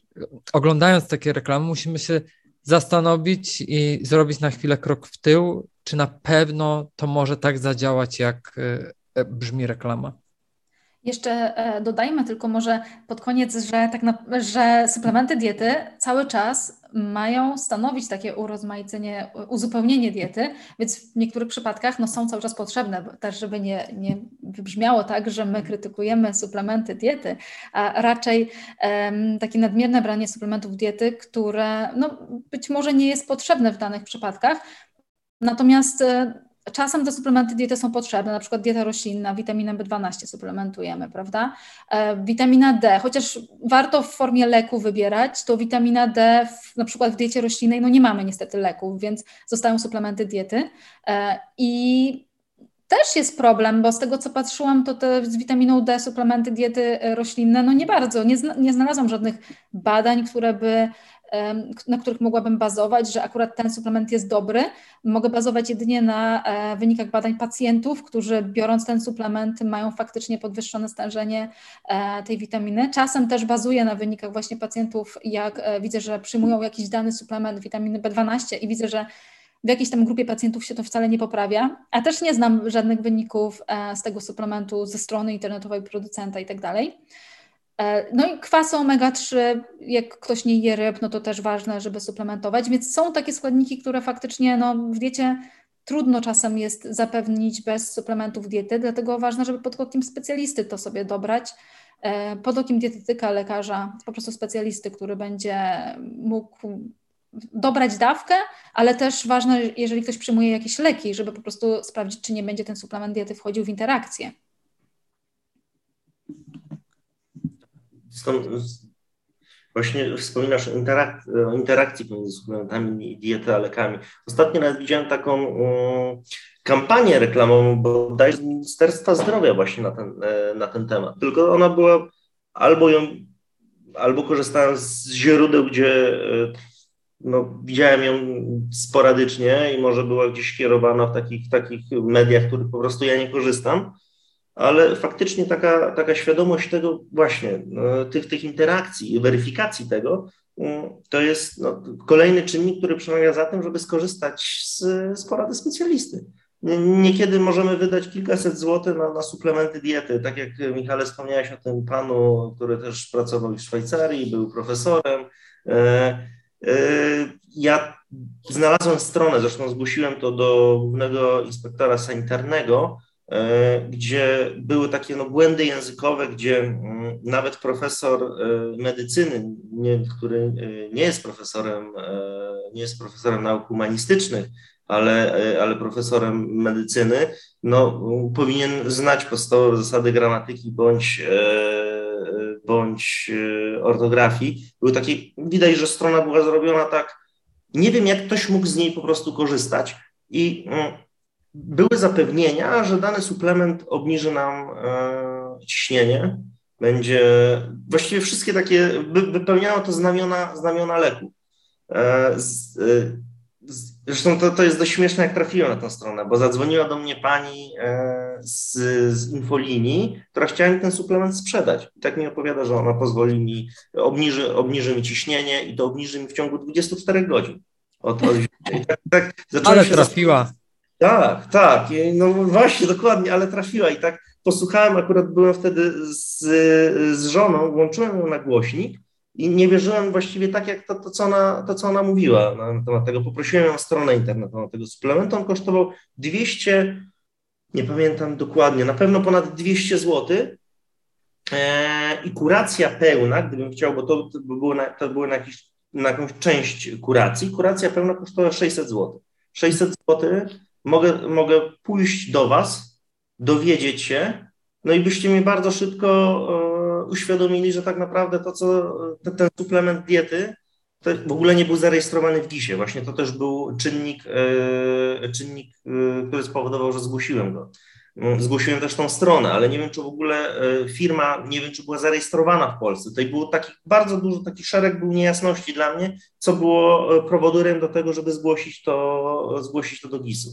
oglądając takie reklamy, musimy się zastanowić i zrobić na chwilę krok w tył, czy na pewno to może tak zadziałać, jak e, brzmi reklama. Jeszcze e, dodajmy tylko może pod koniec, że, tak na, że suplementy diety cały czas mają stanowić takie urozmaicenie, uzupełnienie diety, więc w niektórych przypadkach no, są cały czas potrzebne, też żeby nie, nie wybrzmiało tak, że my krytykujemy suplementy diety, a raczej um, takie nadmierne branie suplementów diety, które no, być może nie jest potrzebne w danych przypadkach, natomiast e, Czasem te suplementy diety są potrzebne, na przykład dieta roślinna, witaminę B12 suplementujemy, prawda? E, witamina D, chociaż warto w formie leku wybierać, to witamina D w, na przykład w diecie roślinnej, no nie mamy niestety leków, więc zostają suplementy diety e, i też jest problem, bo z tego co patrzyłam, to te z witaminą D suplementy diety roślinne, no nie bardzo, nie, zna, nie znalazłam żadnych badań, które by na których mogłabym bazować, że akurat ten suplement jest dobry. Mogę bazować jedynie na e, wynikach badań pacjentów, którzy biorąc ten suplement mają faktycznie podwyższone stężenie e, tej witaminy. Czasem też bazuję na wynikach właśnie pacjentów, jak e, widzę, że przyjmują jakiś dany suplement witaminy B12 i widzę, że w jakiejś tam grupie pacjentów się to wcale nie poprawia, a też nie znam żadnych wyników z tego suplementu ze strony internetowej producenta i tak dalej. E, no i kwasy omega-3, jak ktoś nie je ryb, no to też ważne, żeby suplementować, więc są takie składniki, które faktycznie no, w diecie trudno czasem jest zapewnić bez suplementów diety, dlatego ważne, żeby pod okiem specjalisty to sobie dobrać, e, pod okiem dietetyka, lekarza, po prostu specjalisty, który będzie mógł dobrać dawkę, ale też ważne, jeżeli ktoś przyjmuje jakieś leki, żeby po prostu sprawdzić, czy nie będzie ten suplement diety wchodził w interakcję. Stąd właśnie wspominasz interak o interakcji pomiędzy suplementami, diety a lekami. Ostatnio nawet widziałem taką um, kampanię reklamową bodajże z Ministerstwa Zdrowia właśnie na ten, e, na ten temat. Tylko ona była albo ją, albo korzystałem z źródeł, gdzie e, no, widziałem ją sporadycznie i może była gdzieś kierowana w takich, takich mediach, których po prostu ja nie korzystam, ale faktycznie taka, taka świadomość tego właśnie, no, tych, tych interakcji i weryfikacji tego, mm, to jest no, kolejny czynnik, który przemawia za tym, żeby skorzystać z, z porady specjalisty. Niekiedy możemy wydać kilkaset złotych na, na, suplementy diety. Tak jak Michale wspomniałeś o tym panu, który też pracował w Szwajcarii, był profesorem. E, e, ja znalazłem stronę, zresztą zgłosiłem to do głównego inspektora sanitarnego, gdzie były takie no, błędy językowe, gdzie mm, nawet profesor e, medycyny, nie, który e, nie jest profesorem, nie jest profesorem nauk humanistycznych, ale, ale profesorem medycyny, no, powinien znać podstawowe zasady gramatyki bądź, bądź ortografii. Były takie, widać, że strona była zrobiona tak, nie wiem, jak ktoś mógł z niej po prostu korzystać i mm, były zapewnienia, że dany suplement obniży nam e, ciśnienie, będzie, właściwie wszystkie takie, wypełniało to znamiona, znamiona leku. E, z, e, z, zresztą to, to jest dość śmieszne, jak trafiłem na tę stronę, bo zadzwoniła do mnie pani z, z infolinii, która chciała mi ten suplement sprzedać. I tak mi opowiada, że ona pozwoli mi, obniży, obniży mi ciśnienie i to obniży mi w ciągu 24 godzin. Od, od, tak, tak, Ale trafiła. Tak, tak. No właśnie, dokładnie, ale trafiła i tak posłuchałem, akurat byłem wtedy z, z żoną, włączyłem ją na głośnik i nie wierzyłem właściwie tak, jak to, to, co, ona, to co ona mówiła na temat tego. Poprosiłem ją o stronę internetową tego suplementu. On kosztował 200, nie pamiętam dokładnie, na pewno ponad 200 zł. Eee, I kuracja pełna, gdybym chciał, bo to, to było, na, to było na, jakiś, na jakąś część kuracji, kuracja pełna kosztowała 600 zł. 600 zł mogę, mogę pójść do Was, dowiedzieć się, no i byście mi bardzo szybko e, uświadomili, że tak naprawdę to, co te, ten suplement diety, w ogóle nie był zarejestrowany w GIS-ie. Właśnie to też był czynnik, e, czynnik e, który spowodował, że zgłosiłem go. Mm, zgłosiłem też tą stronę, ale nie wiem, czy w ogóle firma, nie wiem, czy była zarejestrowana w Polsce. Tutaj było taki bardzo dużo, taki szereg był niejasności dla mnie, co było prowodurem do tego, żeby zgłosić to, zgłosić to do GIS-u.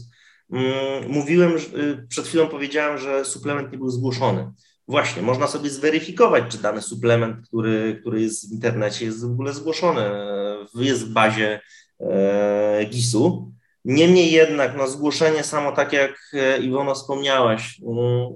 Mm, mówiłem, y, przed chwilą powiedziałem, że suplement nie był zgłoszony. Właśnie, można sobie zweryfikować, czy dany suplement, który, który jest w internecie, jest w ogóle zgłoszony, jest w bazie e, GIS-u. Niemniej jednak, no, zgłoszenie samo, tak jak e, Iwono wspomniałaś, mm,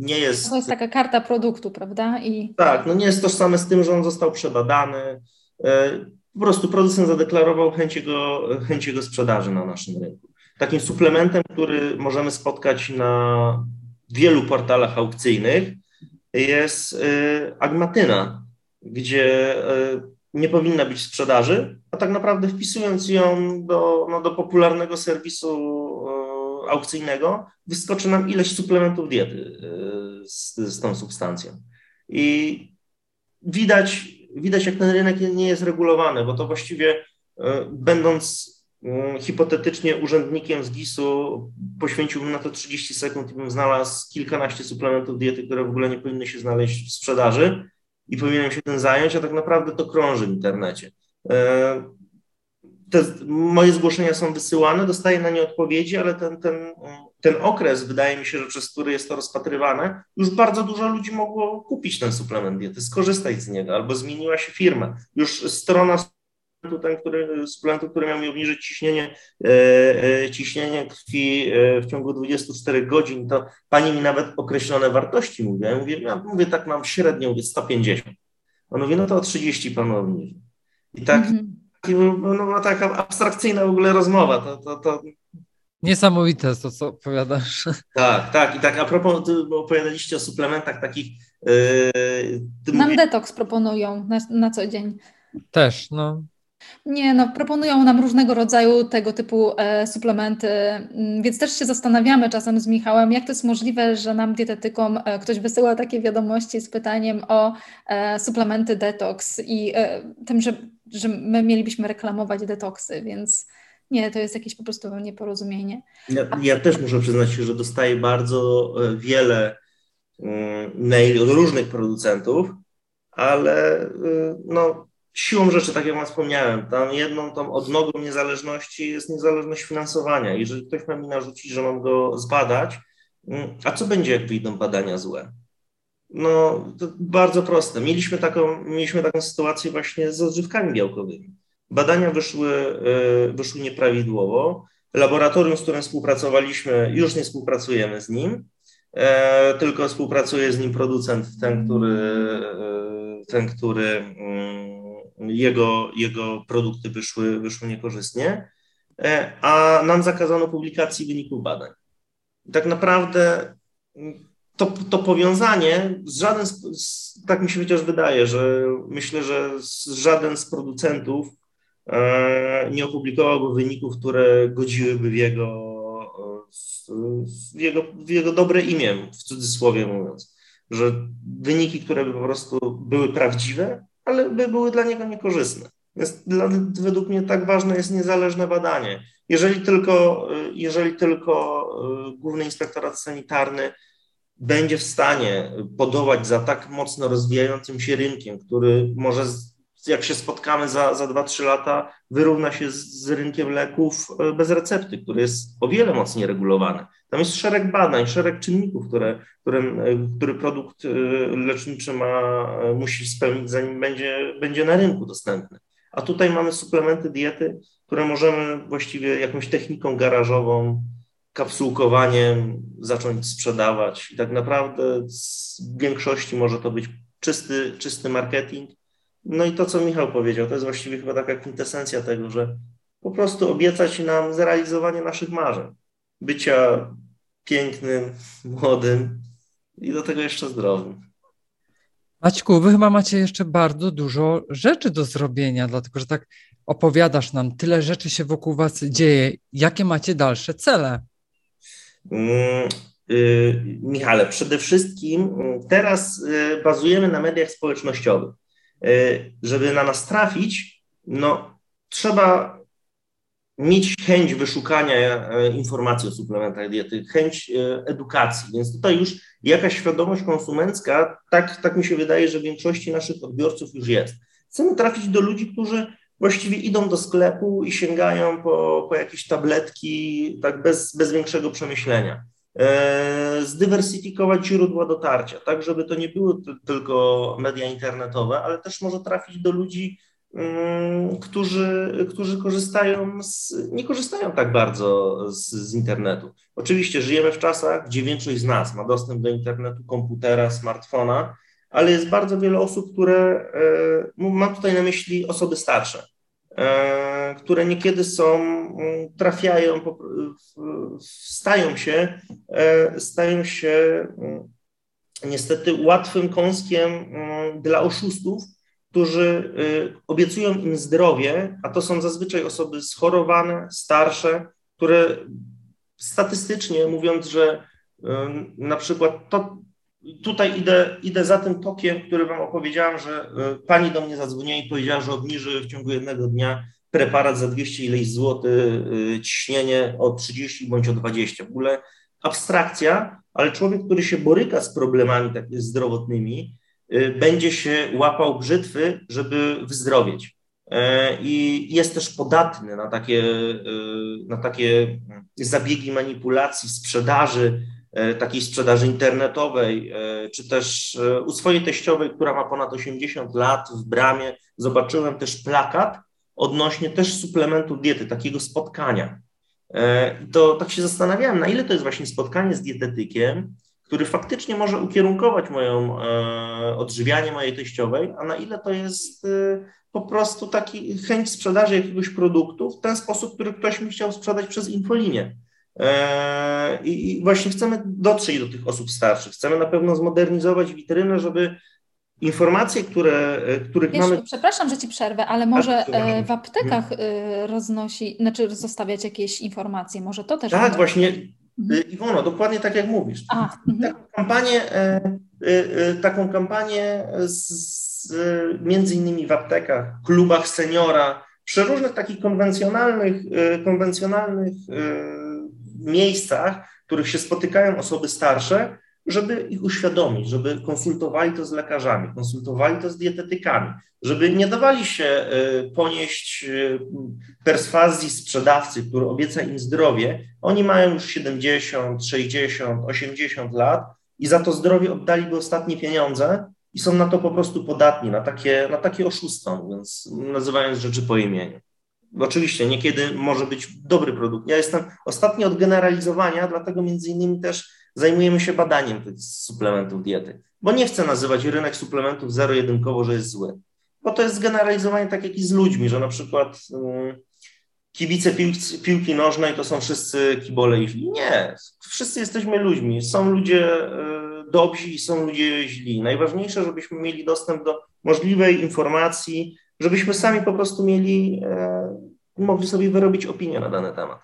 nie jest. To jest taka karta produktu, prawda? I... Tak, no nie jest tożsame z tym, że on został przebadany. E, po prostu producent zadeklarował chęć jego, chęć jego sprzedaży na naszym rynku. Takim suplementem, który możemy spotkać na wielu portalach aukcyjnych, jest y, agmatyna, gdzie nie powinna być sprzedaży, a tak naprawdę wpisując ją do, no, do popularnego serwisu y, aukcyjnego, wyskoczy nam ileś suplementów diety z, z tą substancją. I widać, widać, jak ten rynek nie jest regulowany, bo to właściwie będąc Mm, hipotetycznie urzędnikiem z GIS-u poświęciłbym na to 30 sekund i bym znalazł kilkanaście suplementów diety, które w ogóle nie powinny się znaleźć w sprzedaży i powinienem się tym zająć, a tak naprawdę to krąży w internecie. te moje zgłoszenia są wysyłane, dostaję na nie odpowiedzi, ale ten, ten, ten okres, wydaje mi się, że przez który jest to rozpatrywane, już bardzo dużo ludzi mogło kupić ten suplement diety, skorzystać z niego, albo zmieniła się firma. Już strona ten, który, suplementu, który miał mi obniżyć ciśnienie, e, e, ciśnienie krwi e, w ciągu 24 godzin, to pani mi nawet określone wartości mówi. Ja mówię, ja mówię tak mam średnio, mówię 150. On mówi, no to o 30 panu obniży. I tak, mm -hmm. no, taka abstrakcyjna w ogóle rozmowa, to, to, to Niesamowite to, co opowiadasz. Tak, tak. I tak a propos, opowiadaliście o suplementach takich. Yy, Nam detoks proponują na, na co dzień. Też, no. Nie, no proponują nam różnego rodzaju tego typu e, suplementy, mm, więc też się zastanawiamy czasem z Michałem, jak to jest możliwe, że nam dietetykom e, ktoś wysyła takie wiadomości z pytaniem o e, suplementy detoks i e, tym, że, że my mielibyśmy reklamować detoksy, więc nie, to jest jakieś po prostu nieporozumienie. Ja, ja też muszę przyznać się, że dostaję bardzo e, wiele mm, maili od różnych producentów, ale e, no, siłą rzeczy, tak jak Wam wspomniałem, tam jedną tą odnogą niezależności jest niezależność finansowania. Jeżeli ktoś ma mi narzucić, że mam go zbadać, mm, a co będzie, jak wyjdą badania złe? No, to bardzo proste. Mieliśmy taką, mieliśmy taką sytuację właśnie z odżywkami białkowymi. Badania wyszły, e, wyszły nieprawidłowo. Laboratorium, z którym współpracowaliśmy, już nie współpracujemy z nim, e, tylko współpracuje z nim producent, ten, który, e, ten, który mm, jego, jego produkty wyszły, wyszły niekorzystnie, a nam zakazano publikacji wyników badań. Tak naprawdę to, to powiązanie, z żaden, z, tak mi się wciąż wydaje, że myślę, że żaden z producentów E, nie opublikowałby wyników, które godziłyby w jego, w jego, w jego dobre imię, w cudzysłowie mówiąc, że wyniki, które by po prostu były prawdziwe, ale by były dla niego niekorzystne. Więc dla, według mnie tak ważne jest niezależne badanie. Jeżeli tylko, jeżeli tylko e, Główny Inspektorat Sanitarny będzie w stanie podołać za tak mocno rozwijającym się rynkiem, który może jak się spotkamy za, za 2-3 lata, wyrówna się z, z, rynkiem leków e, bez recepty, który jest o wiele mocniej regulowany. Tam jest szereg badań, szereg czynników, które, które, e, który produkt e, leczniczy ma, musi spełnić, zanim będzie, będzie na rynku dostępny. A tutaj mamy suplementy diety, które możemy właściwie jakąś techniką garażową, kapsułkowaniem zacząć sprzedawać. I tak naprawdę w większości może to być czysty, czysty marketing, no i to, co Michał powiedział, to jest właściwie chyba taka kwintesencja tego, że po prostu obiecać nam zrealizowanie naszych marzeń. Bycia pięknym, młodym i do tego jeszcze zdrowym. Maćku, wy chyba macie jeszcze bardzo dużo rzeczy do zrobienia, dlatego że tak opowiadasz nam, tyle rzeczy się wokół was dzieje. Jakie macie dalsze cele? Mm, y, Michale, przede wszystkim teraz y, bazujemy na mediach społecznościowych. E, żeby na nas trafić, no trzeba mieć chęć wyszukania e, informacji o suplementach diety, chęć e, edukacji, więc tutaj już jakaś świadomość konsumencka, tak, tak mi się wydaje, że w większości naszych odbiorców już jest. Chcemy trafić do ludzi, którzy właściwie idą do sklepu i sięgają po, po jakieś tabletki tak bez, bez większego przemyślenia. Zdywersyfikować źródła dotarcia, tak żeby to nie były tylko media internetowe, ale też może trafić do ludzi, mm, którzy, którzy korzystają z, nie korzystają tak bardzo z, z, internetu. Oczywiście żyjemy w czasach, gdzie większość z nas ma dostęp do internetu, komputera, smartfona, ale jest bardzo wiele osób, które, e, mam tutaj na myśli osoby starsze, które niekiedy są, trafiają, stają się, e, stają się niestety łatwym kąskiem dla oszustów, którzy y, obiecują im zdrowie, a to są zazwyczaj osoby schorowane, starsze, które statystycznie mówiąc, że na przykład to, tutaj idę, idę za tym tokiem, który Wam opowiedziałam, że e, pani do mnie zadzwoniła i powiedziała, że obniży w ciągu jednego dnia preparat za 200 ileś złotych, e, ciśnienie o 30 bądź o 20. W ogóle abstrakcja, ale człowiek, który się boryka z problemami takimi zdrowotnymi, e, będzie się łapał brzytwy, żeby wyzdrowieć. i jest też podatny na takie, na takie zabiegi manipulacji, sprzedaży, takiej sprzedaży internetowej, czy też u swojej teściowej, która ma ponad 80 lat w bramie, zobaczyłem też plakat odnośnie też suplementu diety, takiego spotkania. To tak się zastanawiałem, na ile to jest właśnie spotkanie z dietetykiem, który faktycznie może ukierunkować moją e, odżywianie mojej teściowej, a na ile to jest e, po prostu taki chęć sprzedaży jakiegoś produktu w ten sposób, który ktoś mi chciał sprzedać przez infolinię. E, I właśnie chcemy dotrzeć do tych osób starszych. Chcemy na pewno zmodernizować witrynę, żeby informacje, które, których Wiesz, mamy. Przepraszam, że ci przerwę, ale może w aptekach roznosi, znaczy zostawiać jakieś informacje, może to też. Tak, właśnie Mhm. Y, Iwono, dokładnie tak jak mówisz. A, mhm. taką kampanię, e, e, e, taką kampanię z, między innymi w aptekach, klubach seniora, przy różnych takich konwencjonalnych, konwencjonalnych miejscach, w których się spotykają osoby starsze, żeby ich uświadomić, żeby konsultowali to z lekarzami, konsultowali to z dietetykami, żeby nie dawali się y, ponieść y, perswazji sprzedawcy, który obieca im zdrowie. Oni mają już 70, 60, 80 lat i za to zdrowie oddaliby ostatnie pieniądze i są na to po prostu podatni, na takie, na takie oszustwo, mówiąc, nazywając rzeczy po imieniu. Oczywiście niekiedy może być dobry produkt. Ja jestem ostatni od generalizowania, dlatego między innymi też zajmujemy się badaniem tych suplementów diety, bo nie chcę nazywać rynek suplementów zero-jedynkowo, że jest zły, bo to jest generalizowanie tak jak i z ludźmi, że na przykład um, kibice piłki, piłki nożnej to są wszyscy kibole i źli. Nie, wszyscy jesteśmy ludźmi. Są ludzie y, dobrzy i są ludzie źli. Najważniejsze, żebyśmy mieli dostęp do możliwej informacji, żebyśmy sami po prostu mieli, y, mogli sobie wyrobić opinię na dany temat.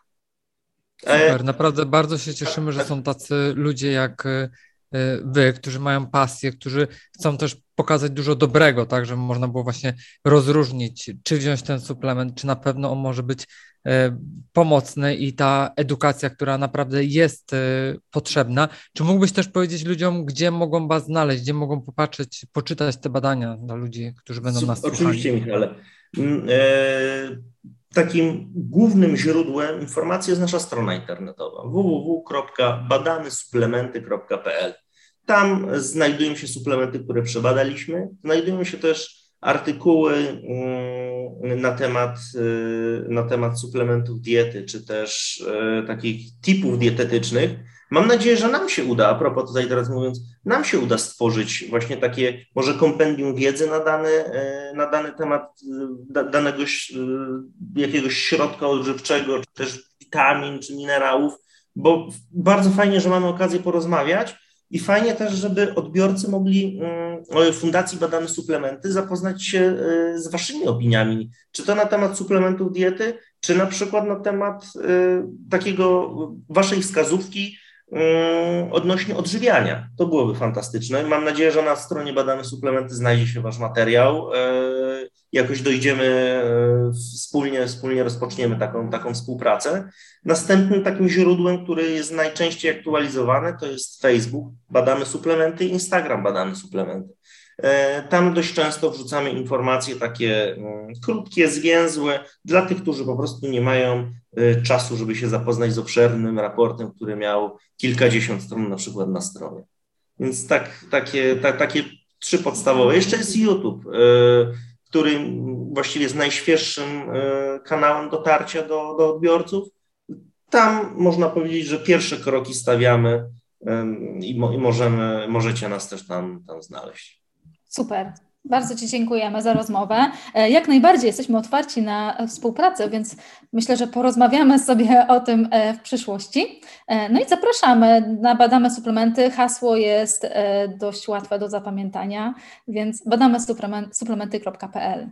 Super, naprawdę bardzo się cieszymy, że są tacy ludzie jak e, wy, którzy mają pasję, którzy chcą też pokazać dużo dobrego, tak, żeby można było właśnie rozróżnić, czy wziąć ten suplement, czy na pewno on może być e, pomocny i ta edukacja, która naprawdę jest e, potrzebna. Czy mógłbyś też powiedzieć ludziom, gdzie mogą was znaleźć, gdzie mogą popatrzeć, poczytać te badania dla ludzi, którzy będą nas słuchali? Oczywiście, Michale. Takim głównym źródłem informacji jest nasza strona internetowa www.badanysuplementy.pl. Tam znajdują się suplementy, które przebadaliśmy. Znajdują się też artykuły mm, na temat, y, na temat suplementów diety, czy też y, takich tipów dietetycznych, Mam nadzieję, że nam się uda, a propos tutaj teraz mówiąc, nam się uda stworzyć właśnie takie może kompendium wiedzy na dany, e, na dany temat e, danego e, jakiegoś środka odżywczego, czy też witamin, czy minerałów, bo bardzo fajnie, że mamy okazję porozmawiać i fajnie też, żeby odbiorcy mogli mm, Fundacji Badane Suplementy zapoznać się z waszymi opiniami, czy to na temat suplementów diety, czy na przykład na temat takiego waszej wskazówki, odnośnie odżywiania. To byłoby fantastyczne. Mam nadzieję, że na stronie Badane Suplementy znajdzie się Wasz materiał. E, jakoś dojdziemy e, wspólnie, wspólnie rozpoczniemy taką, taką współpracę. Następnym takim źródłem, który jest najczęściej aktualizowany, to jest Facebook, Badamy Suplementy, Instagram, Badamy Suplementy. E, tam dość często wrzucamy informacje takie mm, krótkie, zwięzłe, dla tych, którzy po prostu nie mają e, czasu, żeby się zapoznać z obszernym raportem, który miał kilkadziesiąt stron na przykład na stronie. Więc tak, takie, ta, takie trzy podstawowe. Jeszcze jest YouTube, e, który właściwie jest najświeższym kanałem dotarcia do, do odbiorców. Tam można powiedzieć, że pierwsze kroki stawiamy i, mo, i możemy, możecie nas też tam, tam znaleźć. Super. Bardzo Ci dziękujemy za rozmowę. E, jak najbardziej jesteśmy otwarci na współpracę, więc myślę, że porozmawiamy sobie o tym e, w przyszłości. E, no i zapraszamy na Badamy Suplementy. Hasło jest dość łatwe do zapamiętania, więc badamy suplementy.pl.